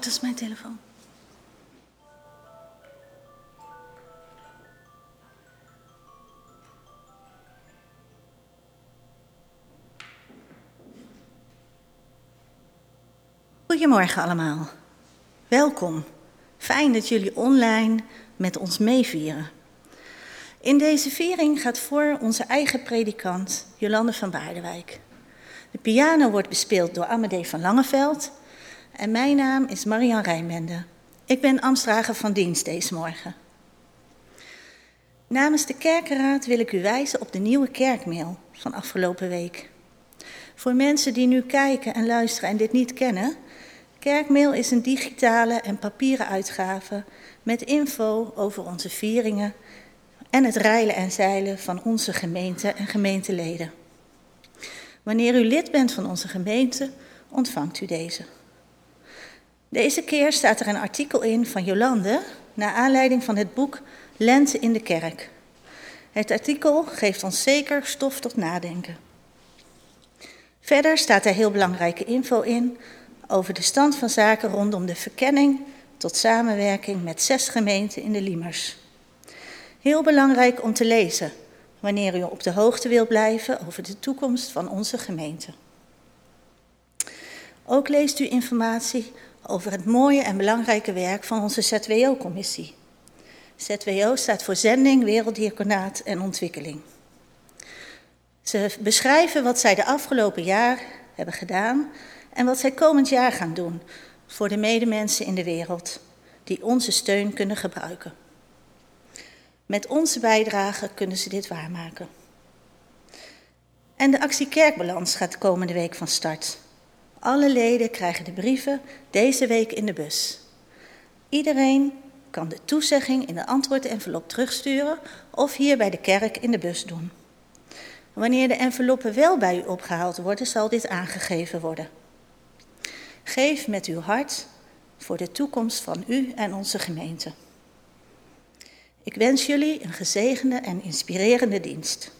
Oh, dat is mijn telefoon. Goedemorgen allemaal. Welkom. Fijn dat jullie online met ons meevieren. In deze viering gaat voor onze eigen predikant Jolande van Baardewijk. De piano wordt bespeeld door Amadee van Langeveld en mijn naam is Marian Rijmende. Ik ben Amstrager van dienst deze morgen. Namens de kerkenraad wil ik u wijzen op de nieuwe kerkmail van afgelopen week. Voor mensen die nu kijken en luisteren en dit niet kennen, Kerkmail is een digitale en papieren uitgave met info over onze vieringen en het reilen en zeilen van onze gemeente en gemeenteleden. Wanneer u lid bent van onze gemeente, ontvangt u deze. Deze keer staat er een artikel in van Jolande naar aanleiding van het boek Lente in de Kerk. Het artikel geeft ons zeker stof tot nadenken. Verder staat er heel belangrijke info in over de stand van zaken rondom de verkenning tot samenwerking met zes gemeenten in de Liemers. Heel belangrijk om te lezen wanneer u op de hoogte wilt blijven over de toekomst van onze gemeente. Ook leest u informatie over het mooie en belangrijke werk van onze ZWO-commissie. ZWO staat voor Zending, Werelddiaconaat en Ontwikkeling. Ze beschrijven wat zij de afgelopen jaar hebben gedaan en wat zij komend jaar gaan doen voor de medemensen in de wereld die onze steun kunnen gebruiken. Met onze bijdrage kunnen ze dit waarmaken. En de actie Kerkbalans gaat komende week van start. Alle leden krijgen de brieven deze week in de bus. Iedereen kan de toezegging in de antwoordenvelop terugsturen of hier bij de kerk in de bus doen. Wanneer de enveloppen wel bij u opgehaald worden, zal dit aangegeven worden. Geef met uw hart voor de toekomst van u en onze gemeente. Ik wens jullie een gezegende en inspirerende dienst.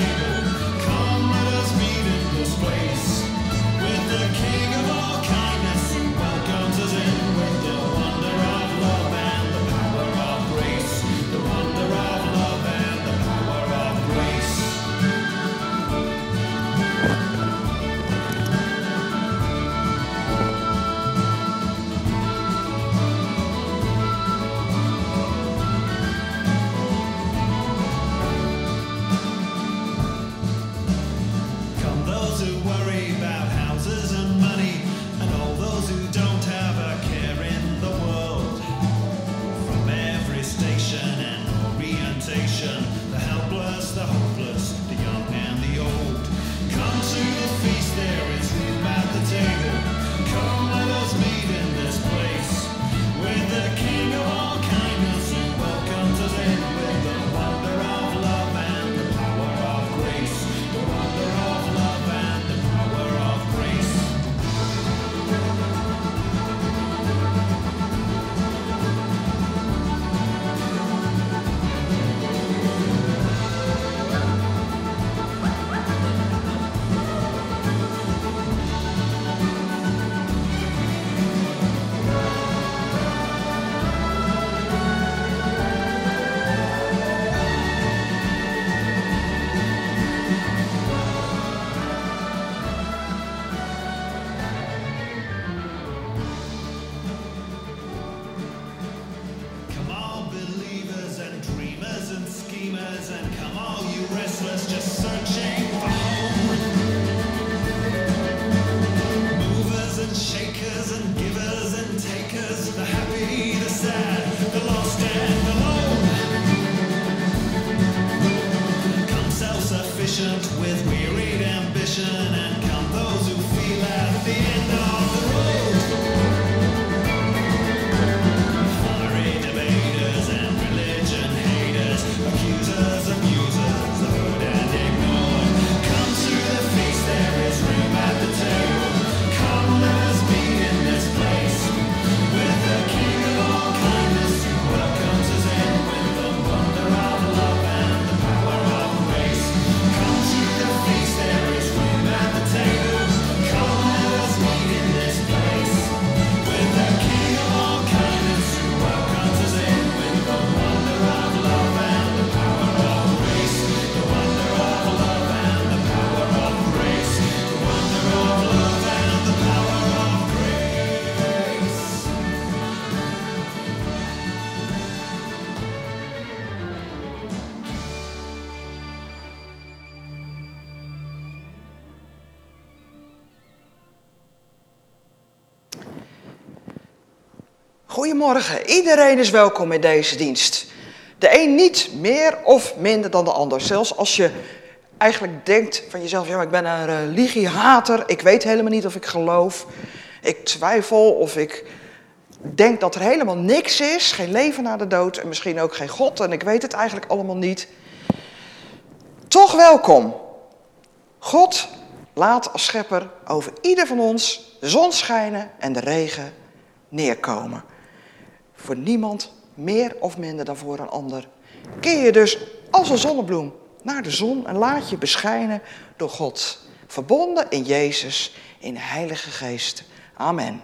Thank you. Goedemorgen, iedereen is welkom in deze dienst. De een niet meer of minder dan de ander. Zelfs als je eigenlijk denkt van jezelf, ja, ik ben een religiehater, ik weet helemaal niet of ik geloof, ik twijfel of ik denk dat er helemaal niks is, geen leven na de dood en misschien ook geen God en ik weet het eigenlijk allemaal niet. Toch welkom. God laat als schepper over ieder van ons de zon schijnen en de regen neerkomen. Voor niemand meer of minder dan voor een ander. Keer je dus als een zonnebloem naar de zon en laat je beschijnen door God. Verbonden in Jezus, in de Heilige Geest. Amen.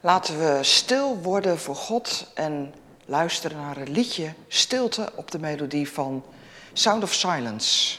Laten we stil worden voor God en luisteren naar een liedje Stilte op de melodie van Sound of Silence.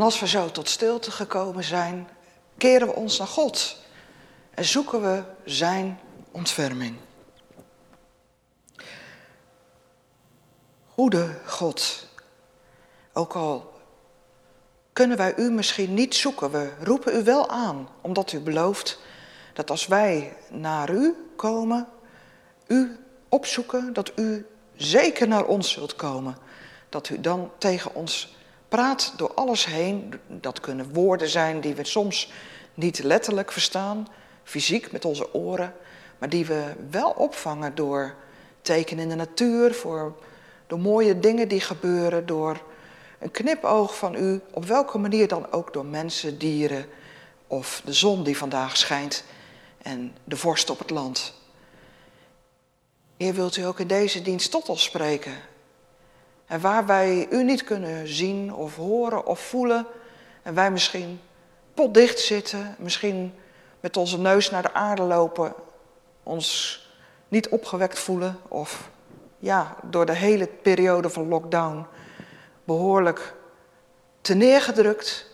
En als we zo tot stilte gekomen zijn, keren we ons naar God en zoeken we Zijn ontferming. Goede God, ook al kunnen wij U misschien niet zoeken, we roepen U wel aan, omdat U belooft dat als wij naar U komen, U opzoeken, dat U zeker naar ons zult komen. Dat U dan tegen ons praat door alles heen. Dat kunnen woorden zijn die we soms niet letterlijk verstaan, fysiek met onze oren, maar die we wel opvangen door tekenen in de natuur, voor, door mooie dingen die gebeuren, door een knipoog van u, op welke manier dan ook door mensen, dieren of de zon die vandaag schijnt en de vorst op het land. Heer, wilt u ook in deze dienst tot ons spreken? En waar wij u niet kunnen zien of horen of voelen, en wij misschien potdicht zitten, misschien met onze neus naar de aarde lopen, ons niet opgewekt voelen of ja, door de hele periode van lockdown behoorlijk te neergedrukt.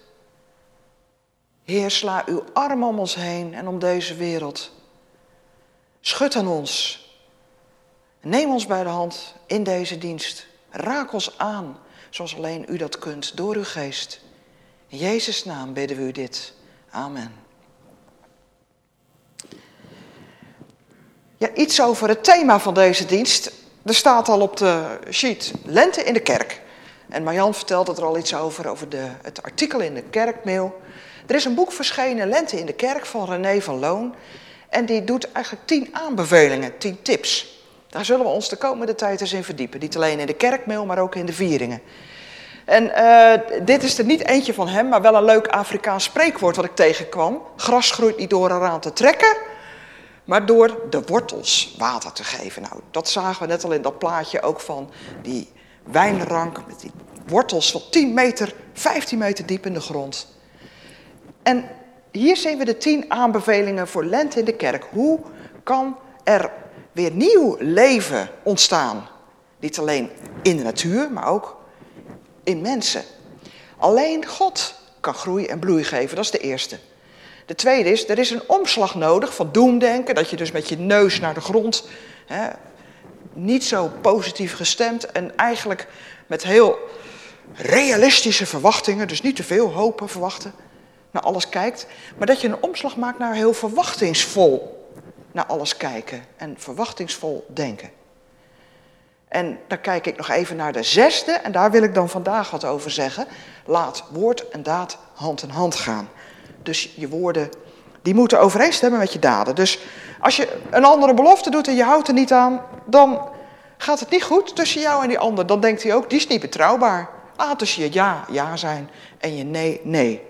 Heer, sla uw arm om ons heen en om deze wereld. Schud aan ons. Neem ons bij de hand in deze dienst. Raak ons aan, zoals alleen u dat kunt, door uw geest. In Jezus' naam bidden we u dit. Amen. Ja, iets over het thema van deze dienst. Er staat al op de sheet Lente in de kerk. En Marjan vertelde er al iets over, over de, het artikel in de kerkmail. Er is een boek verschenen, Lente in de kerk, van René van Loon. En die doet eigenlijk tien aanbevelingen, tien tips. Daar zullen we ons de komende tijd eens in verdiepen. Niet alleen in de kerkmail, maar ook in de vieringen. En eh, dit is er niet eentje van hem, maar wel een leuk Afrikaans spreekwoord wat ik tegenkwam. Gras groeit niet door eraan te trekken, maar door de wortels water te geven. Nou, dat zagen we net al in dat plaatje ook van die wijnrank met die wortels van 10 meter, 15 meter diep in de grond. En hier zien we de tien aanbevelingen voor lente in de kerk. Hoe kan er weer nieuw leven ontstaan? Niet alleen in de natuur, maar ook in mensen. Alleen God kan groei en bloei geven, dat is de eerste. De tweede is, er is een omslag nodig van doemdenken, dat je dus met je neus naar de grond, hè, niet zo positief gestemd en eigenlijk met heel realistische verwachtingen, dus niet te veel hopen, verwachten, naar alles kijkt, maar dat je een omslag maakt naar heel verwachtingsvol naar alles kijken en verwachtingsvol denken. En dan kijk ik nog even naar de zesde, en daar wil ik dan vandaag wat over zeggen. Laat woord en daad hand in hand gaan. Dus je woorden, die moeten overeenstemmen met je daden. Dus als je een andere belofte doet en je houdt er niet aan, dan gaat het niet goed tussen jou en die ander. Dan denkt hij ook, die is niet betrouwbaar. Laat dus je ja, ja zijn en je nee, nee.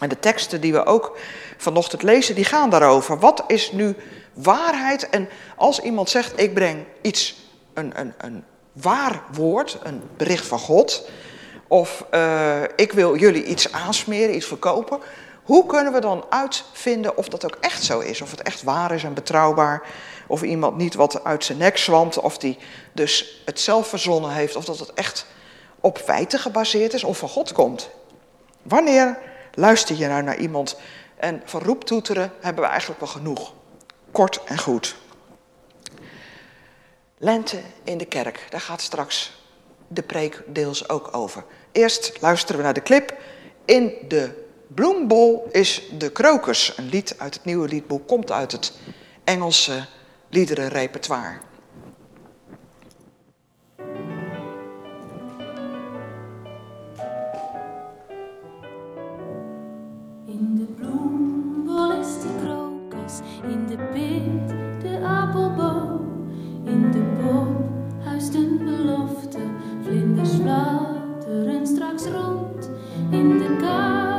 En de teksten die we ook vanochtend lezen, die gaan daarover. Wat is nu waarheid? En als iemand zegt, ik breng iets, een, een, een waar woord, een bericht van God, of uh, ik wil jullie iets aansmeren, iets verkopen, hoe kunnen we dan uitvinden of dat ook echt zo is? Of het echt waar is en betrouwbaar, of iemand niet wat uit zijn nek zwamt, of die dus het zelf verzonnen heeft, of dat het echt op feiten gebaseerd is of van God komt. Wanneer luister je nou naar iemand en van roeptoeteren hebben we eigenlijk wel genoeg. Kort en goed. Lente in de kerk, daar gaat straks de preek deels ook over. Eerst luisteren we naar de clip. In de bloembol is de krokus. Een lied uit het nieuwe liedboek, komt uit het Engelse liederenrepertoire. De in de pit de appelboom. In de pop huist een belofte, vlinders fladderen straks rond. In de koude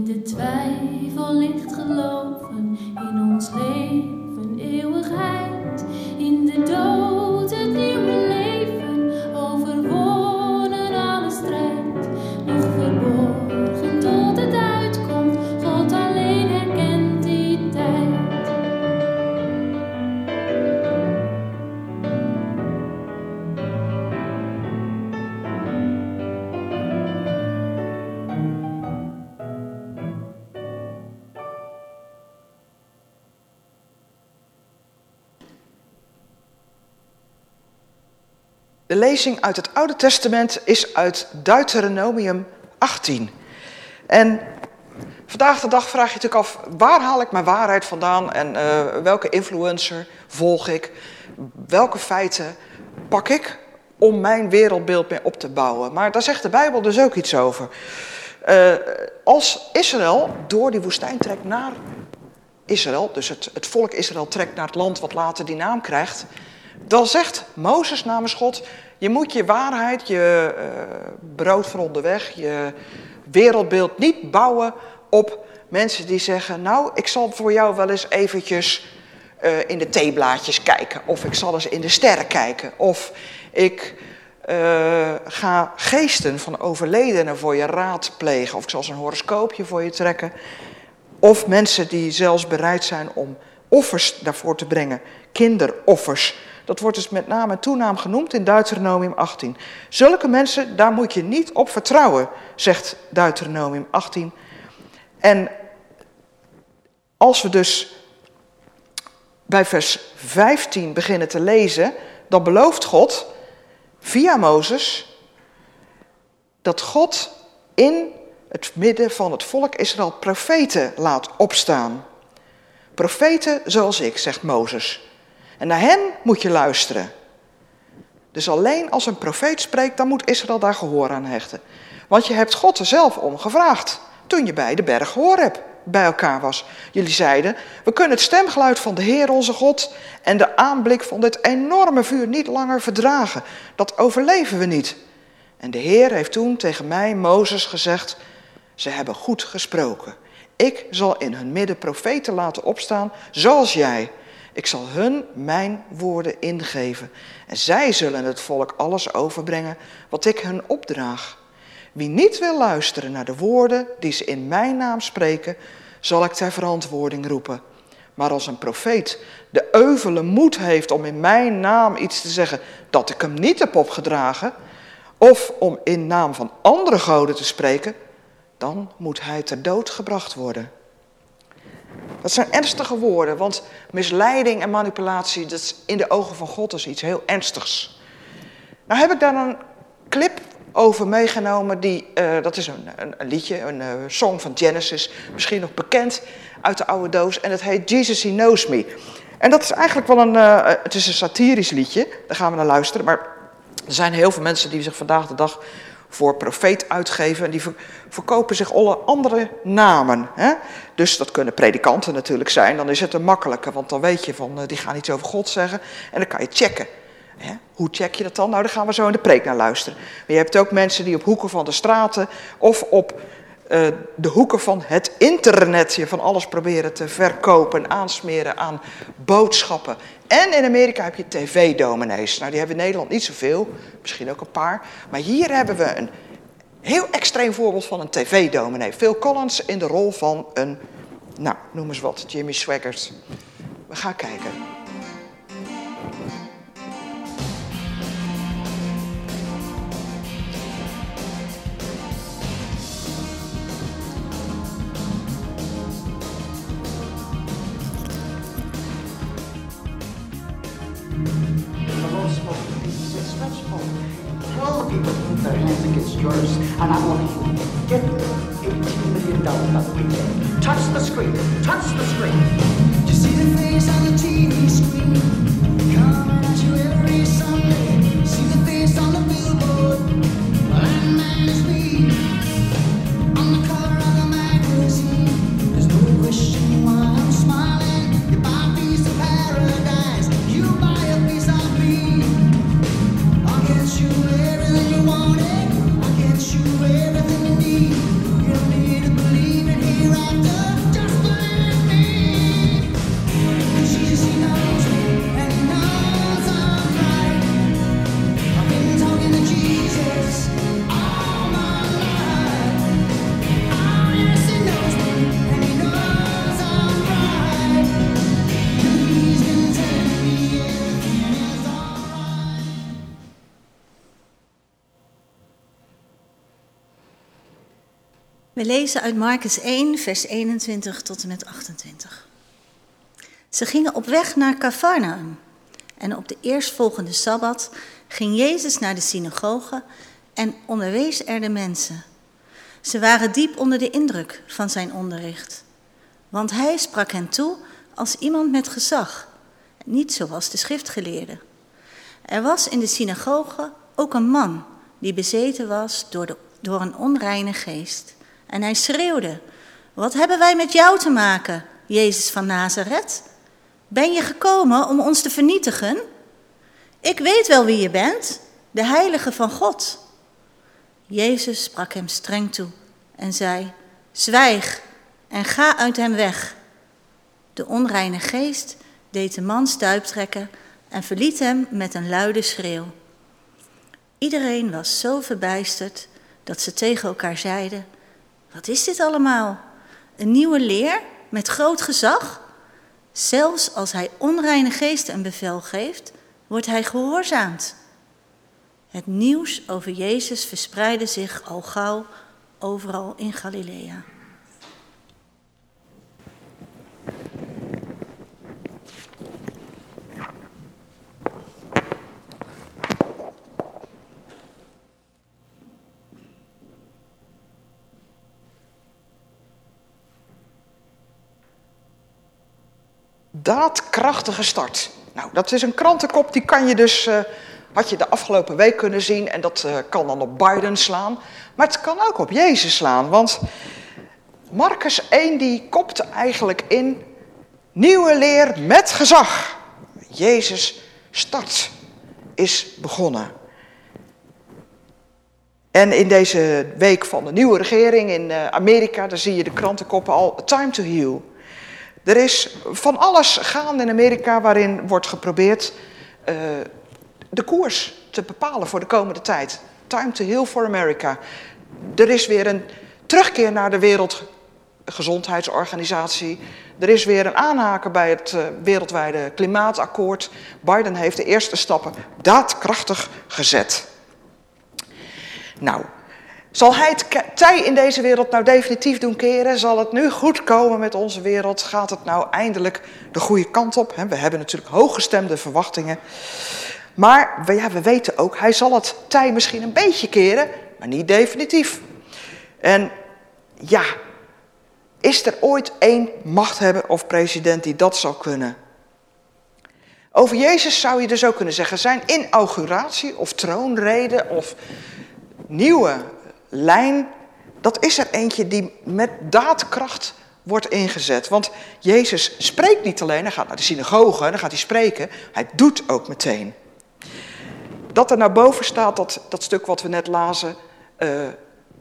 In de twijfel ligt geloven, in ons leven eeuwigheid. In de dood lezing uit het Oude Testament is uit Deuteronomium 18. En vandaag de dag vraag je natuurlijk af, waar haal ik mijn waarheid vandaan en eh, welke influencer volg ik? Welke feiten pak ik om mijn wereldbeeld mee op te bouwen? Maar daar zegt de Bijbel dus ook iets over. Eh, als Israël door die woestijn trekt naar Israël, dus het, het volk Israël trekt naar het land wat later die naam krijgt, dan zegt Mozes namens God, je moet je waarheid, je eh, brood van onderweg, je wereldbeeld niet bouwen op mensen die zeggen, nou, ik zal voor jou wel eens eventjes eh, in de theeblaadjes kijken, of ik zal eens in de sterren kijken, of ik eh, ga geesten van overledenen voor je raadplegen, of ik zal eens een horoscoopje voor je trekken. Of mensen die zelfs bereid zijn om offers daarvoor te brengen, kinderoffers. Dat wordt dus met naam en toenaam genoemd in Deuteronomium 18. Zulke mensen, daar moet je niet op vertrouwen, zegt Deuteronomium 18. En als we dus bij vers 15 beginnen te lezen, dan belooft God via Mozes dat God in het midden van het volk Israël profeten laat opstaan. Profeten zoals ik, zegt Mozes. En naar hen moet je luisteren. Dus alleen als een profeet spreekt, dan moet Israël daar gehoor aan hechten. Want je hebt God er zelf om gevraagd toen je bij de berg Horeb bij elkaar was. Jullie zeiden, we kunnen het stemgeluid van de Heer onze God en de aanblik van dit enorme vuur niet langer verdragen. Dat overleven we niet. En de Heer heeft toen tegen mij, Mozes, gezegd, ze hebben goed gesproken. Ik zal in hun midden profeten laten opstaan, zoals jij. Ik zal hun mijn woorden ingeven. En zij zullen het volk alles overbrengen wat ik hun opdraag. Wie niet wil luisteren naar de woorden die ze in mijn naam spreken, zal ik ter verantwoording roepen. Maar als een profeet de euvele moed heeft om in mijn naam iets te zeggen dat ik hem niet heb opgedragen, of om in naam van andere goden te spreken, dan moet hij ter dood gebracht worden. Dat zijn ernstige woorden, want misleiding en manipulatie, dat is in de ogen van God is iets heel ernstigs. Nou heb ik daar een clip over meegenomen, die, eh, dat is een, een, liedje, een eh, song van Genesis, misschien nog bekend uit de oude doos, en het heet Jesus He Knows Me. En dat is eigenlijk wel een, eh, het is een satirisch liedje, daar gaan we naar luisteren, maar er zijn heel veel mensen die zich vandaag de dag voor profeet uitgeven. En die ver- verkopen zich alle andere namen. Hè? Dus dat kunnen predikanten natuurlijk zijn. Dan is het een makkelijke, want dan weet je van eh, die gaan iets over God zeggen. En dan kan je checken. Hè? Hoe check je dat dan? Nou, daar gaan we zo in de preek naar luisteren. Maar je hebt ook mensen die op hoeken van de straten of op eh, de hoeken van het internet je van alles proberen te verkopen en aansmeren aan boodschappen. En in Amerika heb je tv-dominees. Nou, die hebben we in Nederland niet zoveel, misschien ook een paar. Maar hier hebben we een heel extreem voorbeeld van een tv-dominee. Phil Collins in de rol van een, nou, noem eens wat, Jimmy Swaggart. We gaan kijken. Lezen uit Marcus 1, vers 21 tot en met 28. Ze gingen op weg naar Cafarnaum. En op de eerstvolgende sabbat ging Jezus naar de synagoge en onderwees er de mensen. Ze waren diep onder de indruk van zijn onderricht. Want hij sprak hen toe als iemand met gezag, niet zoals de schriftgeleerden. Er was in de synagoge ook een man die bezeten was door, de, door een onreine geest. En hij schreeuwde: Wat hebben wij met jou te maken, Jezus van Nazareth? Ben je gekomen om ons te vernietigen? Ik weet wel wie je bent, de heilige van God. Jezus sprak hem streng toe en zei: Zwijg en ga uit hem weg. De onreine geest deed de man stuiptrekken en verliet hem met een luide schreeuw. Iedereen was zo verbijsterd dat ze tegen elkaar zeiden: Wat is dit allemaal? Een nieuwe leer met groot gezag? Zelfs als hij onreine geesten een bevel geeft, wordt hij gehoorzaamd. Het nieuws over Jezus verspreidde zich al gauw overal in Galilea. Daadkrachtige start. Nou, dat is een krantenkop, die kan je dus, eh, had je de afgelopen week kunnen zien. En dat eh, kan dan op Biden slaan. Maar het kan ook op Jezus slaan. Want Marcus 1 die kopte eigenlijk in nieuwe leer met gezag. Jezus start is begonnen. En in deze week van de nieuwe regering in eh, Amerika, daar zie je de krantenkoppen al, time to heal. Er is van alles gaande in Amerika waarin wordt geprobeerd eh, de koers te bepalen voor de komende tijd. Time to heal for America. Er is weer een terugkeer naar de Wereldgezondheidsorganisatie. Er is weer een aanhaken bij het eh, wereldwijde klimaatakkoord. Biden heeft de eerste stappen daadkrachtig gezet. Nou, zal hij het tij in deze wereld nou definitief doen keren? Zal het nu goed komen met onze wereld? Gaat het nou eindelijk de goede kant op? We hebben natuurlijk hooggestemde verwachtingen. Maar we, ja, we weten ook, hij zal het tij misschien een beetje keren, maar niet definitief. En ja, is er ooit één machthebber of president die dat zou kunnen? Over Jezus zou je dus ook kunnen zeggen, zijn inauguratie of troonrede of nieuwe lijn, dat is er eentje die met daadkracht wordt ingezet. Want Jezus spreekt niet alleen, hij gaat naar de synagoge, dan gaat hij spreken, hij doet ook meteen. Dat er naar boven staat, dat, dat stuk wat we net lazen, eh,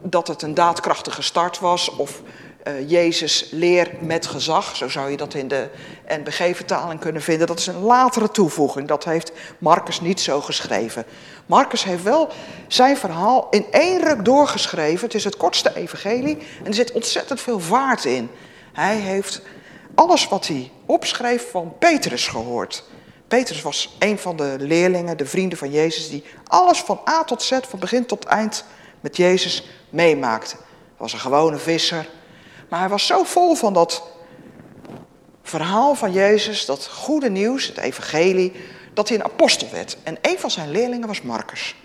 dat het een daadkrachtige start was, of eh, Jezus leer met gezag, zo zou je dat in de NBG-vertaling kunnen vinden. Dat is een latere toevoeging, dat heeft Marcus niet zo geschreven. Marcus heeft wel zijn verhaal in één ruk doorgeschreven. Het is het kortste evangelie en er zit ontzettend veel vaart in. Hij heeft alles wat hij opschreef van Petrus gehoord. Petrus was een van de leerlingen, de vrienden van Jezus, die alles van A tot Z, van begin tot eind met Jezus meemaakte. Hij was een gewone visser, maar hij was zo vol van dat verhaal van Jezus, dat goede nieuws, het evangelie, dat hij een apostel werd. En een van zijn leerlingen was Marcus.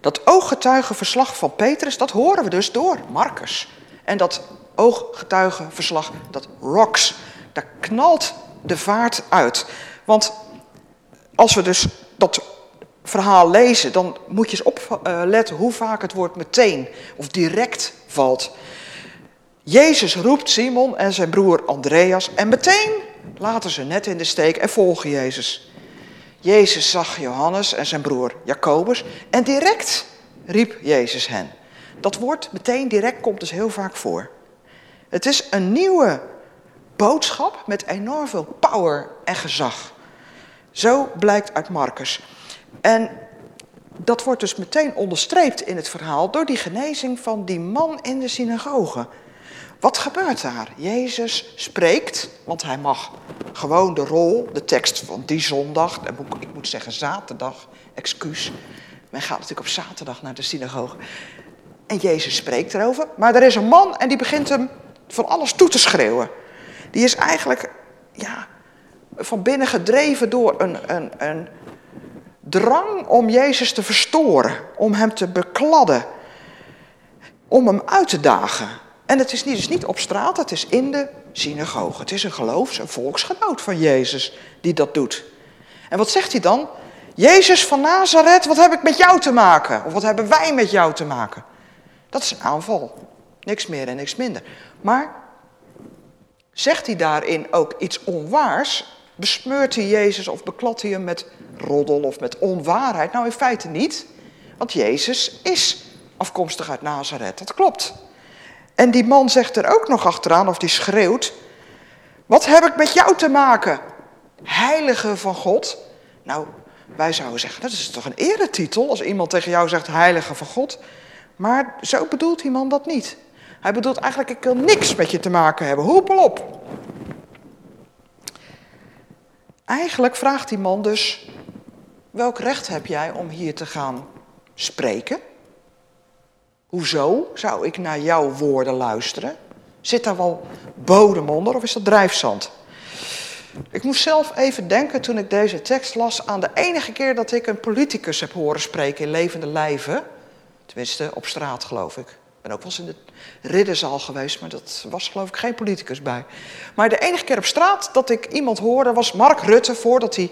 Dat ooggetuigenverslag van Petrus, dat horen we dus door Marcus. En dat ooggetuigenverslag, dat rocks, daar knalt de vaart uit. Want als we dus dat verhaal lezen, dan moet je eens opletten hoe vaak het woord meteen of direct valt. Jezus roept Simon en zijn broer Andreas en meteen laten ze net in de steek en volgen Jezus. Jezus zag Johannes en zijn broer Jacobus en direct riep Jezus hen. Dat woord meteen direct komt dus heel vaak voor. Het is een nieuwe boodschap met enorm veel power en gezag. Zo blijkt uit Marcus. En dat wordt dus meteen onderstreept in het verhaal door die genezing van die man in de synagoge. Wat gebeurt daar? Jezus spreekt, want hij mag gewoon de rol, de tekst van die zondag, ik moet zeggen zaterdag, excuus. Men gaat natuurlijk op zaterdag naar de synagoge. En Jezus spreekt erover, maar er is een man en die begint hem van alles toe te schreeuwen. Die is eigenlijk, ja, van binnen gedreven door een, een, een drang om Jezus te verstoren, om hem te bekladden, om hem uit te dagen. En het is niet, dus niet op straat, het is in de synagoge. Het is een geloofs- en volksgenoot van Jezus die dat doet. En wat zegt hij dan? Jezus van Nazareth, wat heb ik met jou te maken? Of wat hebben wij met jou te maken? Dat is een aanval. Niks meer en niks minder. Maar zegt hij daarin ook iets onwaars? Besmeurt hij Jezus of bekladt hij hem met roddel of met onwaarheid? Nou, in feite niet. Want Jezus is afkomstig uit Nazareth. Dat klopt. En die man zegt er ook nog achteraan, of die schreeuwt: Wat heb ik met jou te maken? Heilige van God. Nou, wij zouden zeggen: dat is toch een eretitel als iemand tegen jou zegt: Heilige van God. Maar zo bedoelt die man dat niet. Hij bedoelt eigenlijk: ik wil niks met je te maken hebben. Hoepel op. Eigenlijk vraagt die man dus: welk recht heb jij om hier te gaan spreken? Hoezo zou ik naar jouw woorden luisteren? Zit daar wel bodem onder of is dat drijfzand? Ik moest zelf even denken toen ik deze tekst las aan de enige keer dat ik een politicus heb horen spreken in levende lijven. Tenminste, op straat geloof ik. Ik ben ook wel eens in de ridderzaal geweest, maar dat was geloof ik geen politicus bij. Maar de enige keer op straat dat ik iemand hoorde was Mark Rutte voordat hij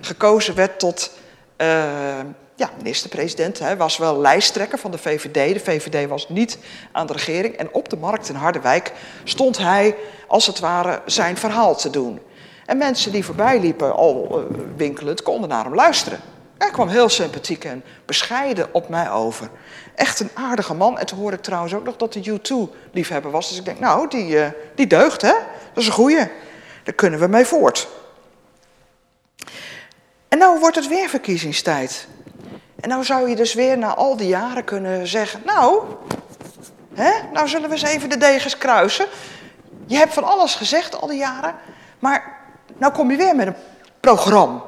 gekozen werd tot uh, ja, minister-president. Was wel lijsttrekker van de VVD. De VVD was niet aan de regering. En op de markt in Harderwijk stond hij als het ware zijn verhaal te doen. En mensen die voorbij liepen, al uh, winkelend, konden naar hem luisteren. Hij kwam heel sympathiek en bescheiden op mij over. Echt een aardige man. En toen hoorde ik trouwens ook nog dat de U2-liefhebber was. Dus ik denk, nou, die, uh, die deugt, hè? Dat is een goeie. Daar kunnen we mee voort. En nou wordt het weer verkiezingstijd. En nou zou je dus weer na al die jaren kunnen zeggen, nou, hè, nou zullen we eens even de degens kruisen. Je hebt van alles gezegd al die jaren, maar nou kom je weer met een programma.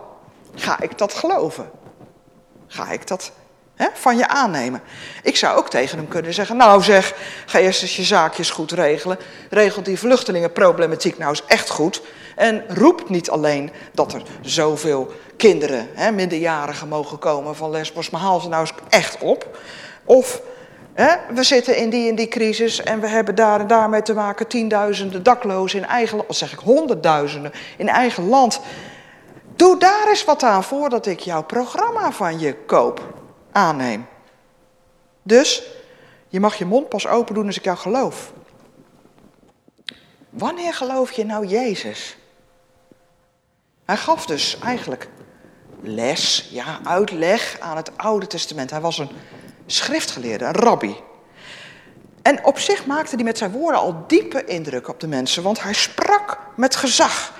Ga ik dat geloven? Ga ik dat hè, van je aannemen? Ik zou ook tegen hem kunnen zeggen, nou zeg, ga eerst eens je zaakjes goed regelen. Regel die vluchtelingenproblematiek nou eens echt goed. En roep niet alleen dat er zoveel kinderen, hè, minderjarigen, mogen komen van Lesbos, maar haal ze nou eens echt op. Of hè, we zitten in die en die crisis en we hebben daar en daarmee te maken tienduizenden daklozen in eigen land, zeg ik honderdduizenden in eigen land. Doe daar eens wat aan voordat ik jouw programma van je koop, aanneem. Dus je mag je mond pas open doen als ik jou geloof. Wanneer geloof je nou Jezus? Hij gaf dus eigenlijk les, ja, uitleg aan het Oude Testament. Hij was een schriftgeleerde, een rabbi. En op zich maakte hij met zijn woorden al diepe indruk op de mensen, want hij sprak met gezag.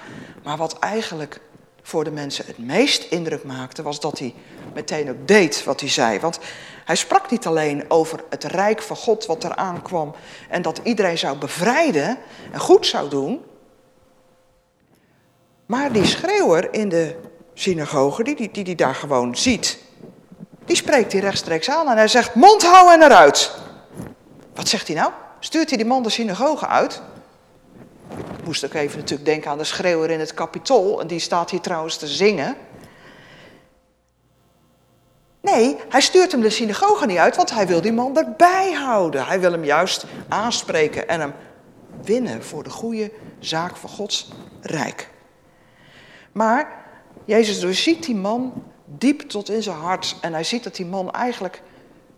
Maar wat eigenlijk voor de mensen het meest indruk maakte, was dat hij meteen ook deed wat hij zei. Want hij sprak niet alleen over het rijk van God wat eraan kwam en dat iedereen zou bevrijden en goed zou doen. Maar die schreeuwer in de synagoge, die die, die, die daar gewoon ziet, die spreekt hij rechtstreeks aan en hij zegt, mond houden en eruit. Wat zegt hij nou? Stuurt hij die man de synagoge uit? Ik moest ook even natuurlijk denken aan de schreeuwer in het kapitol, en die staat hier trouwens te zingen. Nee, hij stuurt hem de synagoge niet uit, want hij wil die man erbij houden. Hij wil hem juist aanspreken en hem winnen voor de goede zaak van Gods rijk. Maar Jezus doorziet die man diep tot in zijn hart. En hij ziet dat die man eigenlijk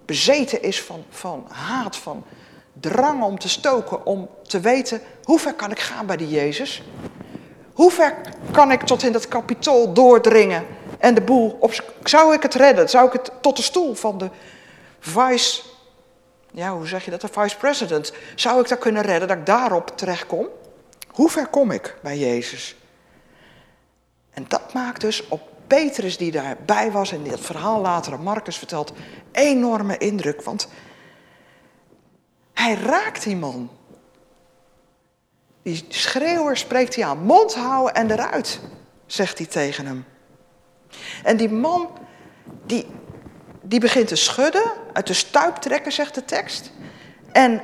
bezeten is van, van haat, van drang om te stoken, om te weten hoe ver kan ik gaan bij die Jezus? Hoe ver kan ik tot in dat kapitool doordringen en de boel op... Zou ik het redden? Zou ik het tot de stoel van de vice... Ja, hoe zeg je dat? De vice-president. Zou ik dat kunnen redden, dat ik daarop terechtkom? Hoe ver kom ik bij Jezus? En dat maakt dus op Petrus, die daarbij was en die het verhaal later aan Marcus vertelt, enorme indruk. Want hij raakt die man. Die schreeuwer spreekt hij aan. Mond houden en eruit, zegt hij tegen hem. En die man, die, die begint te schudden, uit de stuip trekken, zegt de tekst. En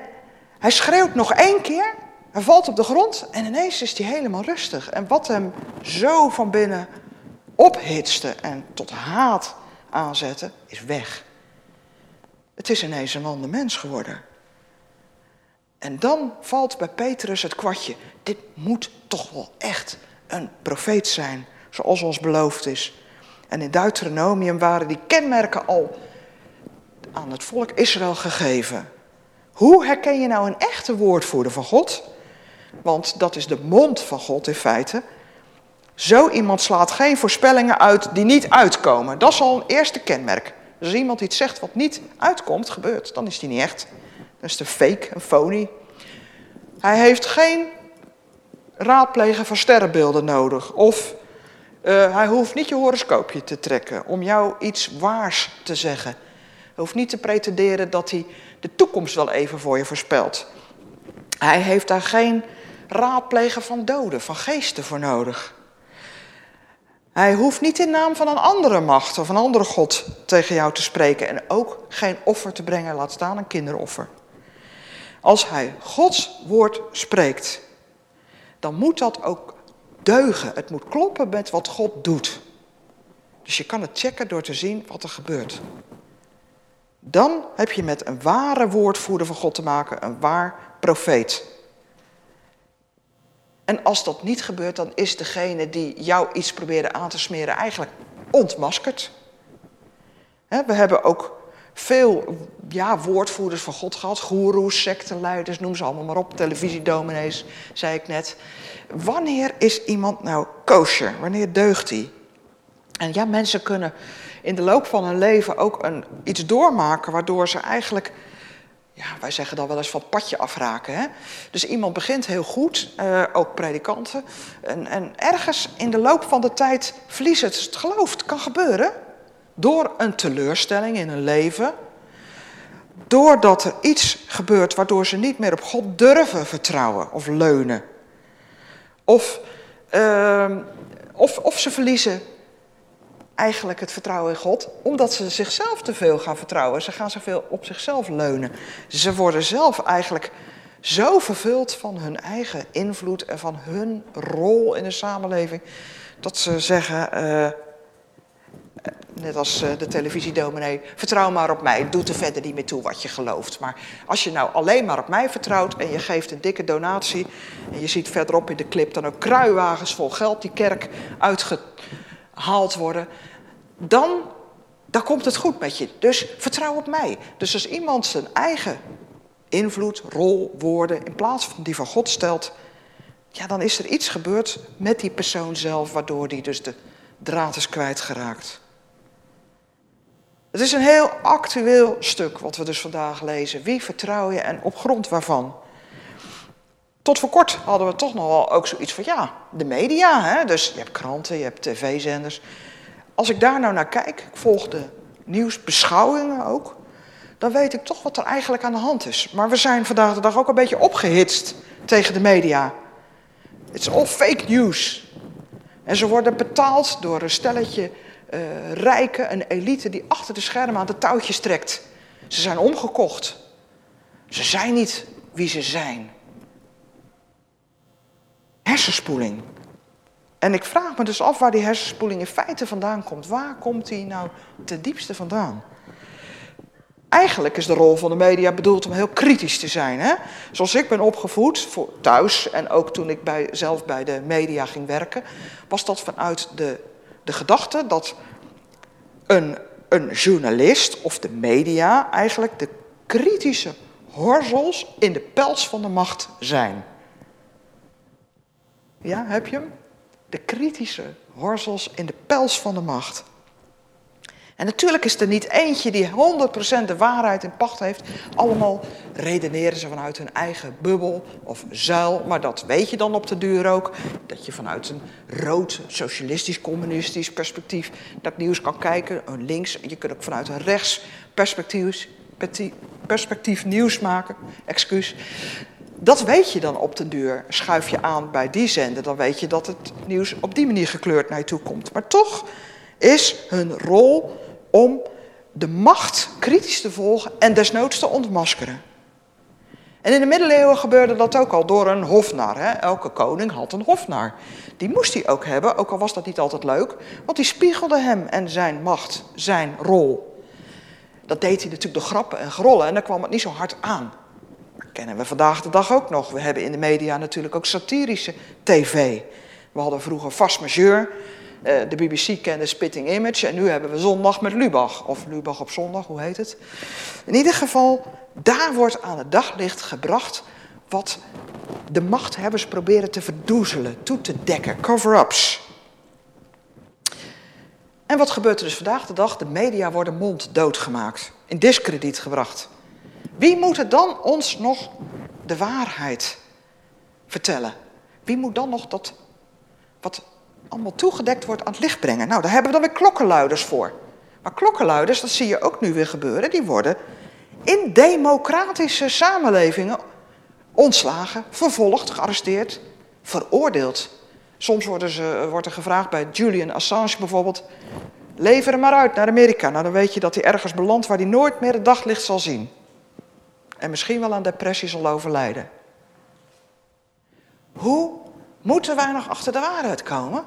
hij schreeuwt nog één keer, hij valt op de grond en ineens is hij helemaal rustig. En wat hem zo van binnen ophitste en tot haat aanzette, is weg. Het is ineens een ander mens geworden. En dan valt bij Petrus het kwartje. Dit moet toch wel echt een profeet zijn, zoals ons beloofd is. En in Deuteronomium waren die kenmerken al aan het volk Israël gegeven. Hoe herken je nou een echte woordvoerder van God? Want dat is de mond van God in feite. Zo iemand slaat geen voorspellingen uit die niet uitkomen. Dat is al een eerste kenmerk. Dus als iemand iets zegt wat niet uitkomt, gebeurt, dan is die niet echt. Dat is de fake, een phony. Hij heeft geen raadplegen van sterrenbeelden nodig. Of uh, hij hoeft niet je horoscoopje te trekken om jou iets waars te zeggen. Hij hoeft niet te pretenderen dat hij de toekomst wel even voor je voorspelt. Hij heeft daar geen raadplegen van doden, van geesten voor nodig. Hij hoeft niet in naam van een andere macht of een andere God tegen jou te spreken en ook geen offer te brengen, laat staan een kinderoffer. Als hij Gods woord spreekt, dan moet dat ook deugen. Het moet kloppen met wat God doet. Dus je kan het checken door te zien wat er gebeurt. Dan heb je met een ware woordvoerder van God te maken, een waar profeet. En als dat niet gebeurt, dan is degene die jou iets probeerde aan te smeren eigenlijk ontmaskerd. We hebben ook veel ja, woordvoerders van God gehad, goeroes, sectenleiders, noem ze allemaal maar op, televisiedominees, zei ik net. Wanneer is iemand nou kosher? Wanneer deugt hij? En ja, mensen kunnen in de loop van hun leven ook een, iets doormaken waardoor ze eigenlijk ja, wij zeggen dan wel eens van padje afraken. Hè? Dus iemand begint heel goed, uh, ook predikanten. En, en, ergens in de loop van de tijd verliezen het het geloof. Het kan gebeuren door een teleurstelling in hun leven. Doordat er iets gebeurt waardoor ze niet meer op God durven vertrouwen of leunen. Of, uh, of, of ze verliezen eigenlijk het vertrouwen in God, omdat ze zichzelf te veel gaan vertrouwen. Ze gaan zoveel op zichzelf leunen. Ze worden zelf eigenlijk zo vervuld van hun eigen invloed en van hun rol in de samenleving, dat ze zeggen, uh, net als uh, de televisiedominee, vertrouw maar op mij, doe er verder niet meer toe wat je gelooft. Maar als je nou alleen maar op mij vertrouwt en je geeft een dikke donatie, en je ziet verderop in de clip dan ook kruiwagens vol geld die kerk uitge gehaald worden, dan, dan komt het goed met je. Dus vertrouw op mij. Dus als iemand zijn eigen invloed, rol, woorden in plaats van die van God stelt, ja, dan is er iets gebeurd met die persoon zelf, waardoor die dus de draad is kwijtgeraakt. Het is een heel actueel stuk wat we dus vandaag lezen. Wie vertrouw je en op grond waarvan? Tot voor kort hadden we toch nog wel ook zoiets van, ja, de media. Hè? Dus je hebt kranten, je hebt tv-zenders. Als ik daar nou naar kijk, ik volg de nieuwsbeschouwingen ook, dan weet ik toch wat er eigenlijk aan de hand is. Maar we zijn vandaag de dag ook een beetje opgehitst tegen de media. Is all fake news. En ze worden betaald door een stelletje uh, rijken, een elite die achter de schermen aan de touwtjes trekt. Ze zijn omgekocht. Ze zijn niet wie ze zijn hersenspoeling. En ik vraag me dus af waar die hersenspoeling in feite vandaan komt. Waar komt die nou ten diepste vandaan? Eigenlijk is de rol van de media bedoeld om heel kritisch te zijn. Hè? Zoals ik ben opgevoed, voor thuis en ook toen ik bij, zelf bij de media ging werken, was dat vanuit de, de gedachte dat een, een journalist of de media eigenlijk de kritische horzels in de pels van de macht zijn. Ja, heb je hem? De kritische horzels in de pels van de macht. En natuurlijk is er niet eentje die 100% de waarheid in pacht heeft. Allemaal redeneren ze vanuit hun eigen bubbel of zuil. Maar dat weet je dan op de duur ook. Dat je vanuit een rood, socialistisch, communistisch perspectief dat nieuws kan kijken. Een links, je kunt ook vanuit een rechts perspectief, perspectief nieuws maken. Excuus. Dat weet je dan op den duur. Schuif je aan bij die zender, dan weet je dat het nieuws op die manier gekleurd naar je toe komt. Maar toch is hun rol om de macht kritisch te volgen en desnoods te ontmaskeren. En in de middeleeuwen gebeurde dat ook al door een hofnar. Hè? Elke koning had een hofnar. Die moest hij ook hebben, ook al was dat niet altijd leuk, want die spiegelde hem en zijn macht, zijn rol. Dat deed hij natuurlijk door grappen en grollen en dan kwam het niet zo hard aan. Kennen we vandaag de dag ook nog. We hebben in de media natuurlijk ook satirische tv. We hadden vroeger Vast Majeur, eh, de BBC kende Spitting Image en nu hebben we Zondag met Lubach. Of Lubach op zondag, hoe heet het? In ieder geval, daar wordt aan het daglicht gebracht wat de machthebbers proberen te verdoezelen, toe te dekken, cover-ups. En wat gebeurt er dus vandaag de dag? De media worden monddood gemaakt, in discrediet gebracht. Wie moet dan ons nog de waarheid vertellen? Wie moet dan nog dat wat allemaal toegedekt wordt aan het licht brengen? Nou, daar hebben we dan weer klokkenluiders voor. Maar klokkenluiders, dat zie je ook nu weer gebeuren, die worden in democratische samenlevingen ontslagen, vervolgd, gearresteerd, veroordeeld. Soms worden ze, wordt er gevraagd bij Julian Assange bijvoorbeeld: lever hem maar uit naar Amerika. Nou, dan weet je dat hij ergens belandt waar hij nooit meer het daglicht zal zien. En misschien wel aan depressie zal overlijden. Hoe moeten wij nog achter de waarheid komen?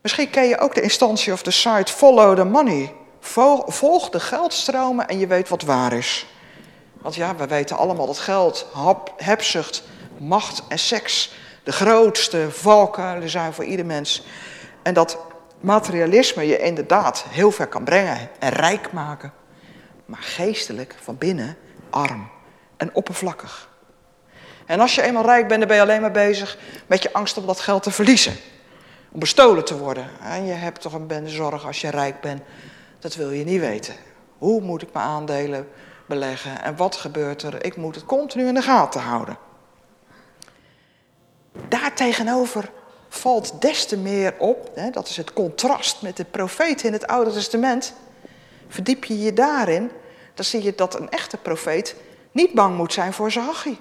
Misschien ken je ook de instantie of de site Follow the Money. Volg de geldstromen en je weet wat waar is. Want ja, we weten allemaal dat geld, hebzucht, macht en seks de grootste valkuilen zijn voor ieder mens. En dat materialisme je inderdaad heel ver kan brengen en rijk maken. Maar geestelijk van binnen arm en oppervlakkig. En als je eenmaal rijk bent, dan ben je alleen maar bezig met je angst om dat geld te verliezen. Om bestolen te worden. En je hebt toch een bende zorg als je rijk bent. Dat wil je niet weten. Hoe moet ik mijn aandelen beleggen en wat gebeurt er? Ik moet het continu in de gaten houden. Daartegenover valt des te meer op, hè, dat is het contrast met de profeten in het Oude Testament. Verdiep je je daarin, dan zie je dat een echte profeet niet bang moet zijn voor zijn.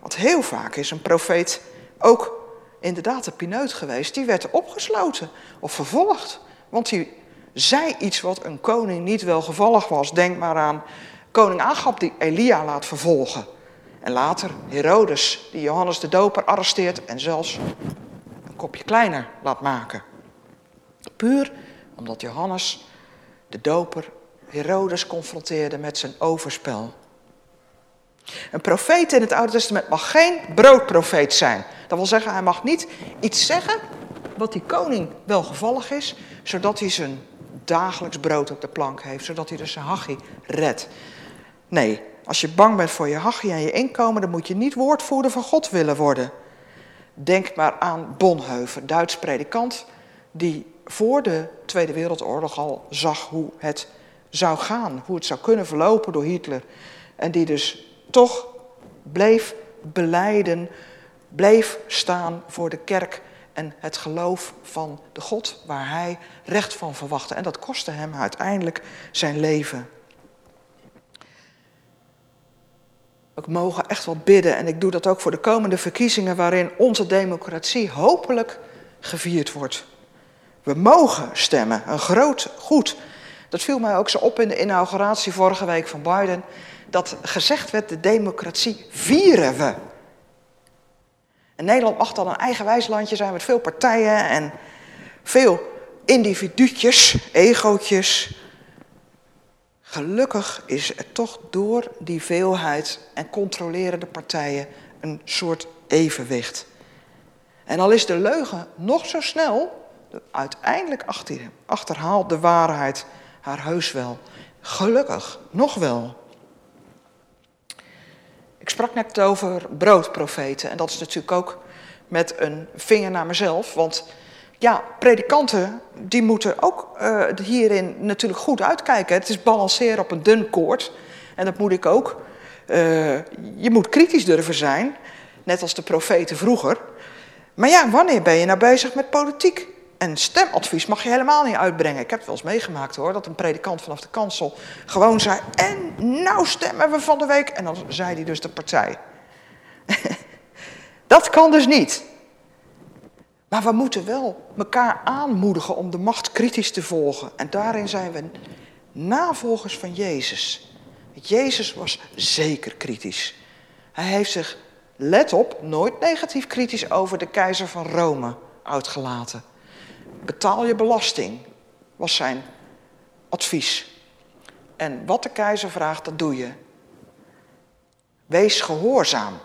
Want heel vaak is een profeet ook inderdaad een pineut geweest. Die werd opgesloten of vervolgd. Want die zei iets wat een koning niet wel gevallig was. Denk maar aan koning Agab die Elia laat vervolgen. En later Herodes die Johannes de Doper arresteert en zelfs een kopje kleiner laat maken. Puur omdat Johannes de Doper Herodes confronteerde met zijn overspel. Een profeet in het Oude Testament mag geen broodprofeet zijn. Dat wil zeggen, hij mag niet iets zeggen wat die koning wel gevallig is, zodat hij zijn dagelijks brood op de plank heeft, zodat hij dus zijn hachie redt. Nee, als je bang bent voor je hachie en je inkomen, dan moet je niet woordvoerder van God willen worden. Denk maar aan Bonhoeffer, Duits predikant, die voor de Tweede Wereldoorlog al zag hoe het zou gaan, hoe het zou kunnen verlopen door Hitler. En die dus toch bleef beleiden, bleef staan voor de kerk en het geloof van de God waar hij recht van verwachtte. En dat kostte hem uiteindelijk zijn leven. We mogen echt wel bidden en ik doe dat ook voor de komende verkiezingen waarin onze democratie hopelijk gevierd wordt. We mogen stemmen, een groot goed. Dat viel mij ook zo op in de inauguratie vorige week van Biden dat gezegd werd, de democratie vieren we. En Nederland mag dan een eigenwijs landje zijn met veel partijen en veel individuutjes, egootjes. Gelukkig is er toch door die veelheid en controlerende partijen een soort evenwicht. En al is de leugen nog zo snel, uiteindelijk achter- achterhaalt de waarheid haar heus wel. Gelukkig, nog wel. Ik sprak net over broodprofeten en dat is natuurlijk ook met een vinger naar mezelf. Want ja, predikanten die moeten ook eh, hierin natuurlijk goed uitkijken. Het is balanceren op een dun koord en dat moet ik ook. Eh, je moet kritisch durven zijn, net als de profeten vroeger. Maar ja, wanneer ben je nou bezig met politiek? En stemadvies mag je helemaal niet uitbrengen. Ik heb het wel eens meegemaakt hoor, dat een predikant vanaf de kansel gewoon zei... en nou stemmen we van de week. En dan zei hij dus de partij. dat kan dus niet. Maar we moeten wel elkaar aanmoedigen om de macht kritisch te volgen. En daarin zijn we navolgers van Jezus. Jezus was zeker kritisch. Hij heeft zich, let op, nooit negatief kritisch over de keizer van Rome uitgelaten. Betaal je belasting, was zijn advies. En wat de keizer vraagt, dat doe je. Wees gehoorzaam.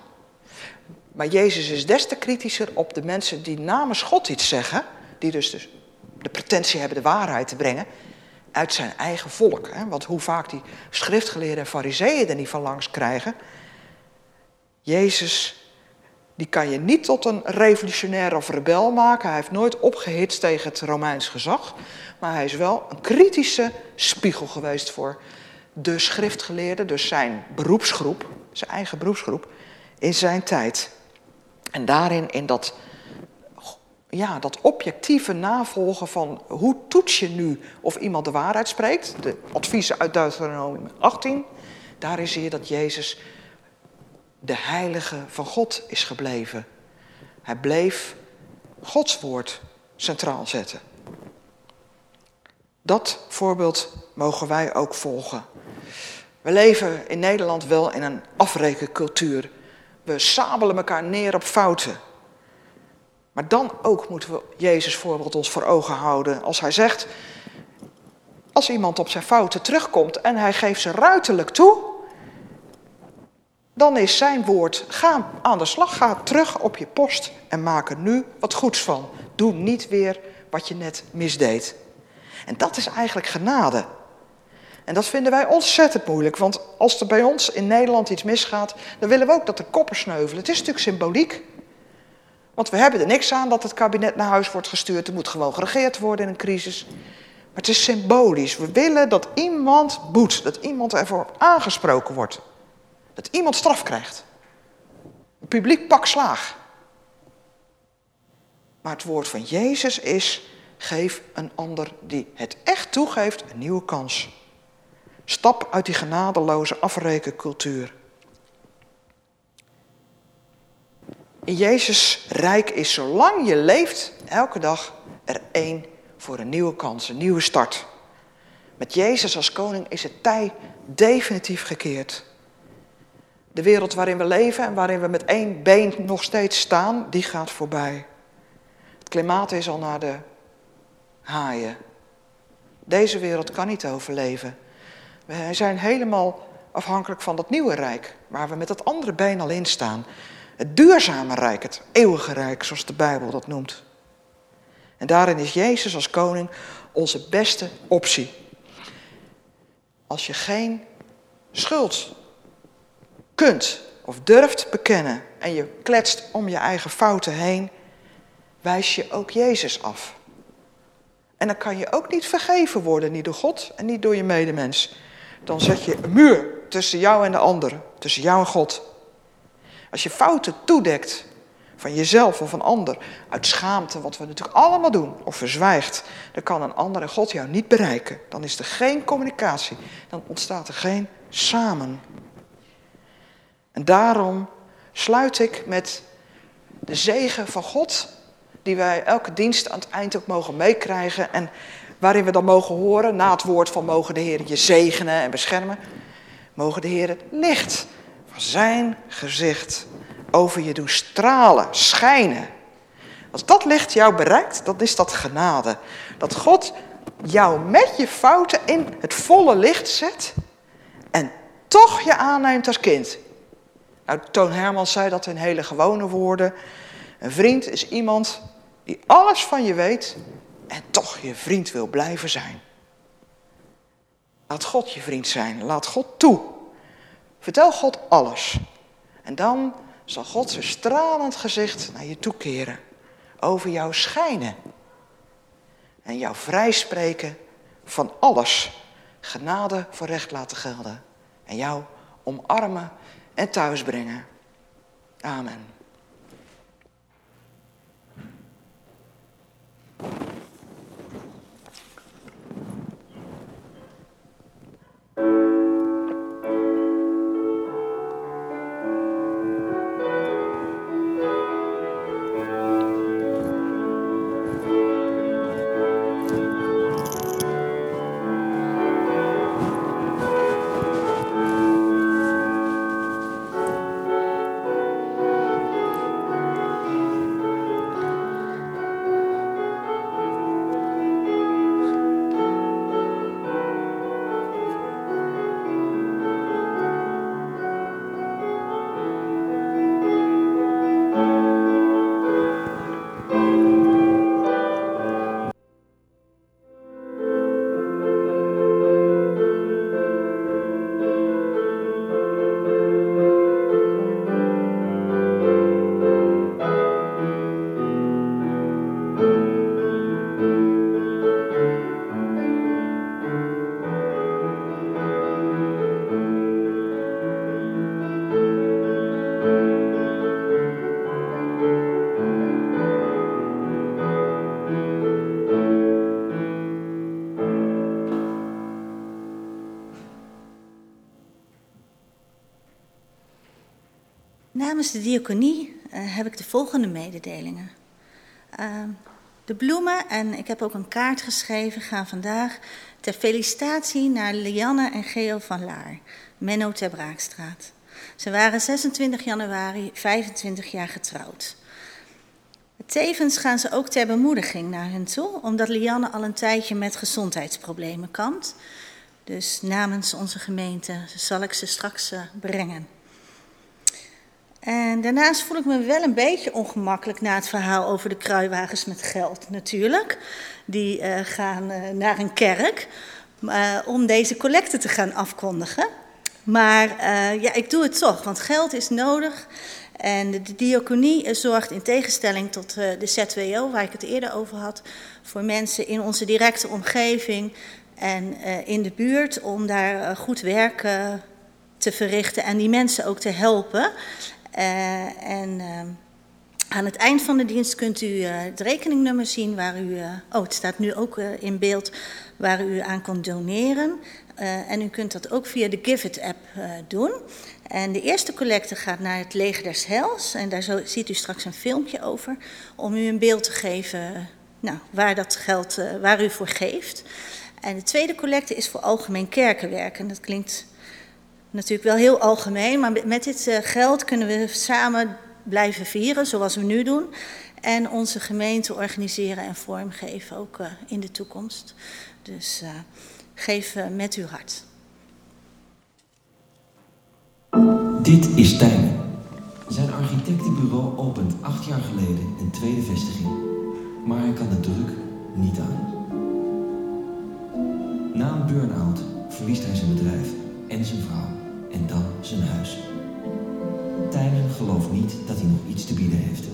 Maar Jezus is des te kritischer op de mensen die namens God iets zeggen, die dus, de pretentie hebben de waarheid te brengen, uit zijn eigen volk. Want hoe vaak die schriftgeleerden en fariseeën er niet van langs krijgen. Jezus, die kan je niet tot een revolutionair of rebel maken. Hij heeft nooit opgehitst tegen het Romeins gezag. Maar hij is wel een kritische spiegel geweest voor de schriftgeleerden, dus zijn beroepsgroep, zijn eigen beroepsgroep, in zijn tijd. En daarin, in dat, ja, dat objectieve navolgen van hoe toets je nu of iemand de waarheid spreekt, de adviezen uit Deuteronomium 18, daarin zie je dat Jezus de heilige van God is gebleven. Hij bleef Gods woord centraal zetten. Dat voorbeeld mogen wij ook volgen. We leven in Nederland wel in een afrekencultuur. We sabelen elkaar neer op fouten. Maar dan ook moeten we Jezus voorbeeld ons voor ogen houden. Als hij zegt, als iemand op zijn fouten terugkomt en hij geeft ze ruiterlijk toe, dan is zijn woord, ga aan de slag, ga terug op je post en maak er nu wat goeds van. Doe niet weer wat je net misdeed. En dat is eigenlijk genade. En dat vinden wij ontzettend moeilijk, want als er bij ons in Nederland iets misgaat, dan willen we ook dat de koppen sneuvelen. Het is natuurlijk symboliek. Want we hebben er niks aan dat het kabinet naar huis wordt gestuurd. Er moet gewoon geregeerd worden in een crisis. Maar het is symbolisch. We willen dat iemand boet, dat iemand ervoor aangesproken wordt. Dat iemand straf krijgt. Een publiek pak slaag. Maar het woord van Jezus is: geef een ander die het echt toegeeft een nieuwe kans. Stap uit die genadeloze afrekencultuur. In Jezus rijk is zolang je leeft, elke dag er één voor een nieuwe kans, een nieuwe start. Met Jezus als koning is het tij definitief gekeerd. De wereld waarin we leven en waarin we met één been nog steeds staan, die gaat voorbij. Het klimaat is al naar de haaien. Deze wereld kan niet overleven. We zijn helemaal afhankelijk van dat nieuwe rijk, waar we met dat andere been al in staan. Het duurzame rijk, het eeuwige rijk, zoals de Bijbel dat noemt. En daarin is Jezus als koning onze beste optie. Als je geen schuld kunt of durft bekennen en je kletst om je eigen fouten heen, wijs je ook Jezus af. En dan kan je ook niet vergeven worden, niet door God en niet door je medemens. Dan zet je een muur tussen jou en de ander, tussen jou en God. Als je fouten toedekt van jezelf of een ander, uit schaamte, wat we natuurlijk allemaal doen, of verzwijgt, dan kan een ander en God jou niet bereiken. Dan is er geen communicatie, dan ontstaat er geen samen. En daarom sluit ik met de zegen van God, die wij elke dienst aan het eind ook mogen meekrijgen. En waarin we dan mogen horen, na het woord van mogen de Heer je zegenen en beschermen, mogen de Heer het licht van zijn gezicht over je doen stralen, schijnen. Als dat licht jou bereikt, dan is dat genade. Dat God jou met je fouten in het volle licht zet en toch je aanneemt als kind. Nou, Toon Hermans zei dat in hele gewone woorden. Een vriend is iemand die alles van je weet en toch je vriend wil blijven zijn. Laat God je vriend zijn. Laat God toe. Vertel God alles. En dan zal God zijn stralend gezicht naar je toekeren. Over jou schijnen. En jou vrijspreken van alles. Genade voor recht laten gelden. En jou omarmen en thuisbrengen. Amen. De diaconie eh, heb ik de volgende mededelingen. Ehm, de bloemen, en ik heb ook een kaart geschreven, gaan vandaag ter felicitatie naar Lianne en Geo van Laar, Menno ter Braakstraat. Ze waren 26 januari 25 jaar getrouwd. Tevens gaan ze ook ter bemoediging naar hen toe, omdat Lianne al een tijdje met gezondheidsproblemen kampt. Dus namens onze gemeente zal ik ze straks eh, brengen. En daarnaast voel ik me wel een beetje ongemakkelijk na het verhaal over de kruiwagens met geld, natuurlijk. Die uh, gaan uh, naar een kerk uh, om deze collecte te gaan afkondigen. Maar ja, ik doe het toch, want geld is nodig. En de, de diaconie zorgt in tegenstelling tot de ZWO, waar ik het eerder over had, voor mensen in onze directe omgeving en in de buurt om daar goed werk te verrichten en die mensen ook te helpen. Uh, en uh, aan het eind van de dienst kunt u uh, het rekeningnummer zien waar u, oh het staat nu ook in beeld, waar u aan kunt doneren. en u kunt dat ook via de Give It app doen. En de eerste collecte gaat naar het Leger des Hels. En daar zo, ziet u straks een filmpje over, om u een beeld te geven nou, waar dat geld, waar u voor geeft. En de tweede collecte is voor algemeen kerkenwerk. En dat klinkt natuurlijk wel heel algemeen, maar met dit uh, geld kunnen we samen blijven vieren, zoals we nu doen. En onze gemeente organiseren en vormgeven, ook uh, in de toekomst. Dus uh, geef met uw hart. Dit is Tijmen. Zijn architectenbureau opent acht jaar geleden een tweede vestiging. Maar hij kan de druk niet aan. Na een burn-out verliest hij zijn bedrijf en zijn vrouw en dan zijn huis. Tijmen gelooft niet dat hij nog iets te bieden heeft.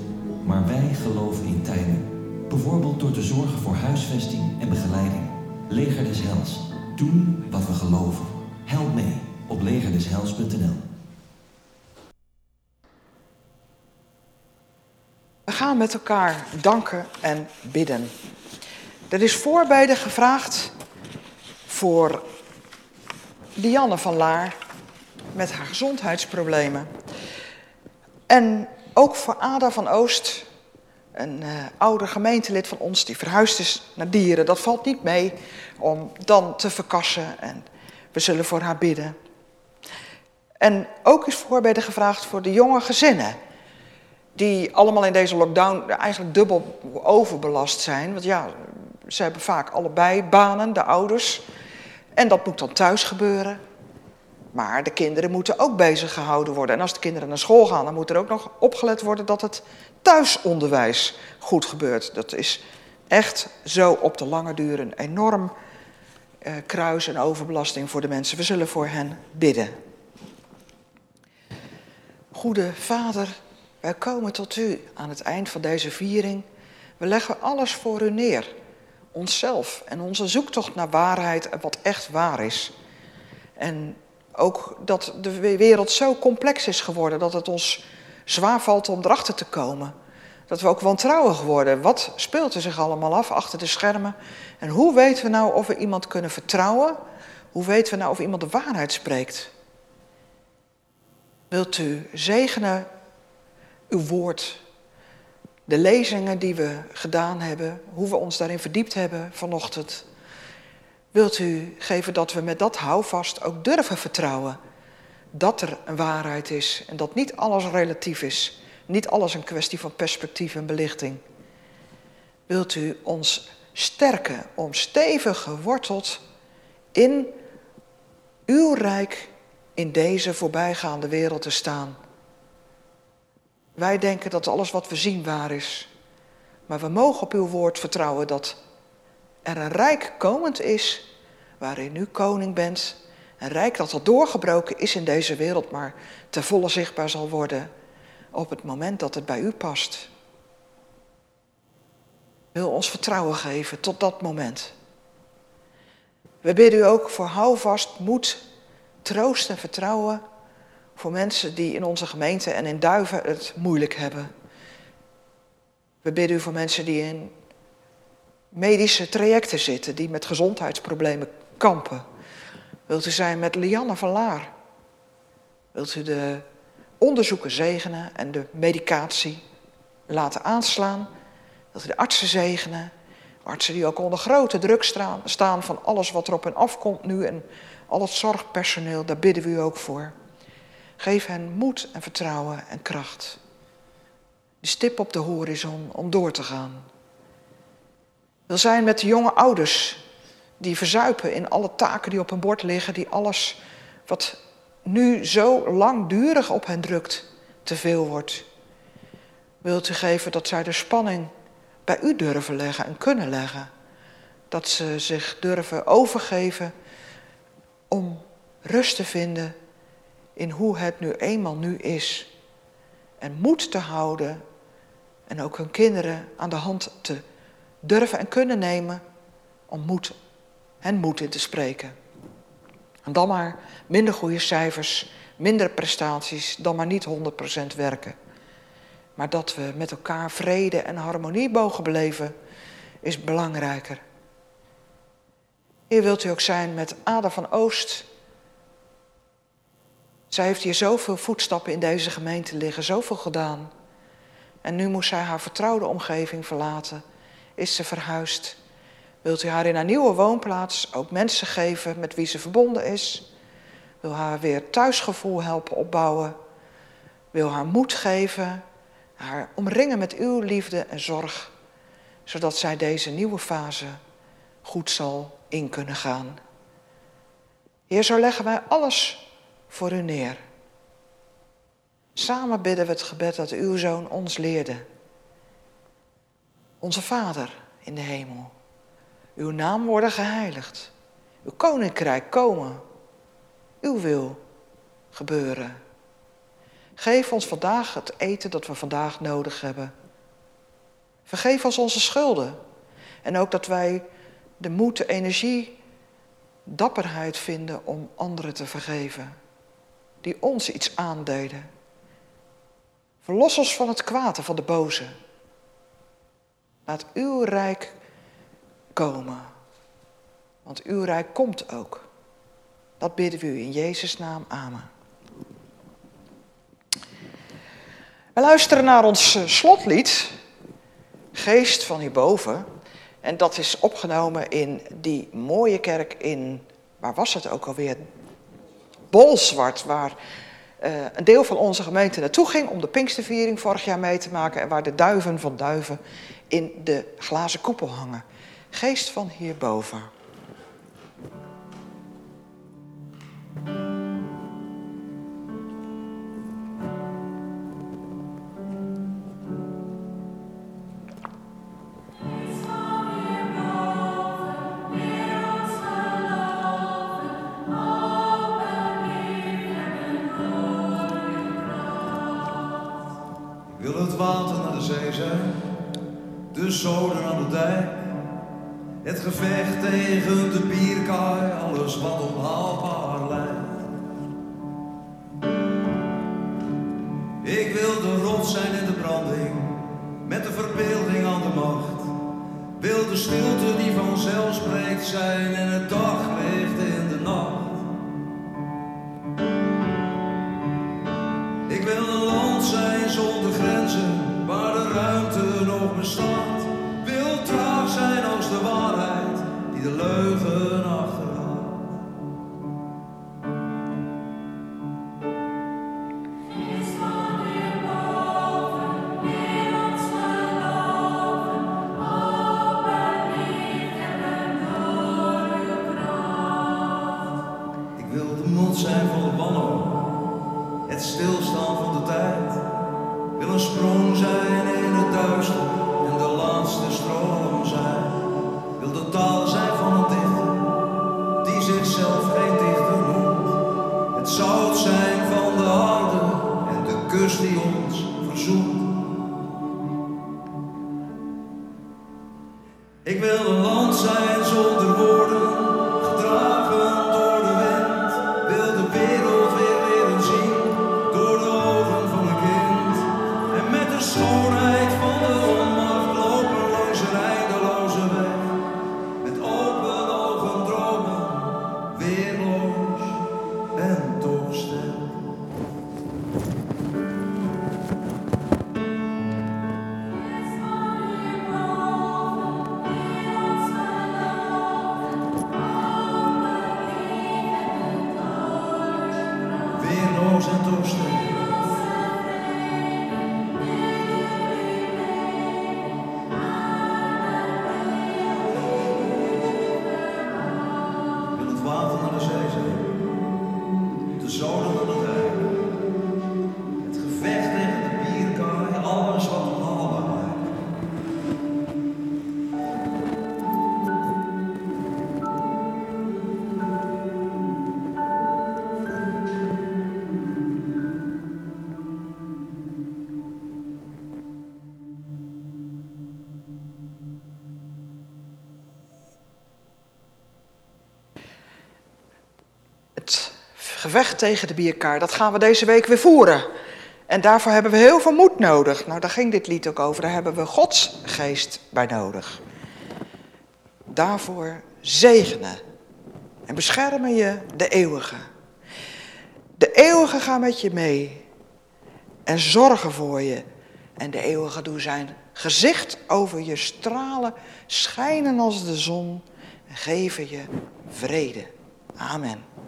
Maar wij geloven in Tijmen. Bijvoorbeeld door te zorgen voor huisvesting en begeleiding. Leger des Hels. Doen wat we geloven. Help mee op legerdeshels.nl. We gaan met elkaar danken en bidden. Er is voorbeden gevraagd voor Dianne van Laar met haar gezondheidsproblemen. En ook voor Ada van Oost, een uh, oude gemeentelid van ons die verhuisd is naar Dieren. Dat valt niet mee om dan te verkassen en we zullen voor haar bidden. En ook is voorbeden gevraagd voor de jonge gezinnen die allemaal in deze lockdown eigenlijk dubbel overbelast zijn. Want ja, ze hebben vaak allebei banen, de ouders. En dat moet dan thuis gebeuren. Maar de kinderen moeten ook bezig gehouden worden. En als de kinderen naar school gaan, dan moet er ook nog opgelet worden dat het thuisonderwijs goed gebeurt. Dat is echt zo op de lange duur een enorm eh, kruis en overbelasting voor de mensen. We zullen voor hen bidden. Goede Vader, wij komen tot u aan het eind van deze viering. We leggen alles voor u neer. Onszelf en onze zoektocht naar waarheid en wat echt waar is. En ook dat de wereld zo complex is geworden dat het ons zwaar valt om erachter te komen. Dat we ook wantrouwig worden. Wat speelt er zich allemaal af achter de schermen? En hoe weten we nou of we iemand kunnen vertrouwen? Hoe weten we nou of iemand de waarheid spreekt? Wilt u zegenen uw woord, de lezingen die we gedaan hebben, hoe we ons daarin verdiept hebben vanochtend? Wilt u geven dat we met dat houvast ook durven vertrouwen dat er een waarheid is en dat niet alles relatief is, niet alles een kwestie van perspectief en belichting? Wilt u ons sterken om stevig geworteld in uw rijk in deze voorbijgaande wereld te staan? Wij denken dat alles wat we zien waar is. Maar we mogen op uw woord vertrouwen dat er een rijk komend is waarin u koning bent. Een rijk dat al doorgebroken is in deze wereld, maar ten volle zichtbaar zal worden op het moment dat het bij u past. Wil ons vertrouwen geven tot dat moment. We bidden u ook voor houvast, moed, troost en vertrouwen voor mensen die in onze gemeente en in Duiven het moeilijk hebben. We bidden u voor mensen die in medische trajecten zitten, die met gezondheidsproblemen kampen. Wilt u zijn met Lianne van Laar? Wilt u de onderzoeken zegenen en de medicatie laten aanslaan? Wilt u de artsen zegenen? Artsen die ook onder grote druk staan- van alles wat er op hen afkomt nu en al het zorgpersoneel, daar bidden we u ook voor. Geef hen moed en vertrouwen en kracht. De stip op de horizon om door te gaan. Wil zijn met de jonge ouders die verzuipen in alle taken die op hun bord liggen, die alles wat nu zo langdurig op hen drukt, te veel wordt. Wilt u geven dat zij de spanning bij u durven leggen en kunnen leggen? Dat ze zich durven overgeven om rust te vinden in hoe het nu eenmaal nu is. En moed te houden en ook hun kinderen aan de hand te durven en kunnen nemen om moed, hen moed in te spreken. En dan maar minder goede cijfers, minder prestaties, dan maar niet 100% werken. Maar dat we met elkaar vrede en harmonie mogen beleven, is belangrijker. Hier wilt u ook zijn met Ada van Oost. Zij heeft hier zoveel voetstappen in deze gemeente liggen, zoveel gedaan. En nu moest zij haar vertrouwde omgeving verlaten, is ze verhuisd. Wilt u haar in haar nieuwe woonplaats ook mensen geven met wie ze verbonden is? Wil haar weer thuisgevoel helpen opbouwen? Wil haar moed geven? Haar omringen met uw liefde en zorg, zodat zij deze nieuwe fase goed zal in kunnen gaan. Heer, zo leggen wij alles voor u neer. Samen bidden we het gebed dat uw zoon ons leerde. Onze Vader in de hemel, uw naam worden geheiligd, uw koninkrijk komen, uw wil gebeuren. Geef ons vandaag het eten dat we vandaag nodig hebben. Vergeef ons onze schulden en ook dat wij de moed, de energie, dapperheid vinden om anderen te vergeven die ons iets aandeden. Verlos ons van het kwaad en van de boze. Laat uw rijk komen. Want uw rijk komt ook. Dat bidden we u in Jezus' naam. Amen. We luisteren naar ons eh, slotlied, Geest van hierboven. En dat is opgenomen in die mooie kerk in, waar was het ook alweer? Bolzwart, waar eh, een deel van onze gemeente naartoe ging om de Pinksterviering vorig jaar mee te maken. En waar de duiven van duiven in de glazen koepel hangen. Geest van hierboven. Het gevecht tegen de bierkaai, alles wat onhaalbaar lijkt. Ik wil de rots zijn in de branding, met de verbeelding aan de macht. Wil de stilte die vanzelf spreekt zijn en het daglicht in de nacht. Ik wil een land zijn zonder grenzen, waar de ruimte nog bestaat. Die gevecht tegen de bierkaar, dat gaan we deze week weer voeren. En daarvoor hebben we heel veel moed nodig. Nou, daar ging dit lied ook over. Daar hebben we Gods geest bij nodig. Daarvoor zegenen en beschermen je de eeuwige. De eeuwige gaat met je mee en zorgen voor je. En de eeuwige doet zijn gezicht over je stralen, schijnen als de zon en geven je vrede. Amen.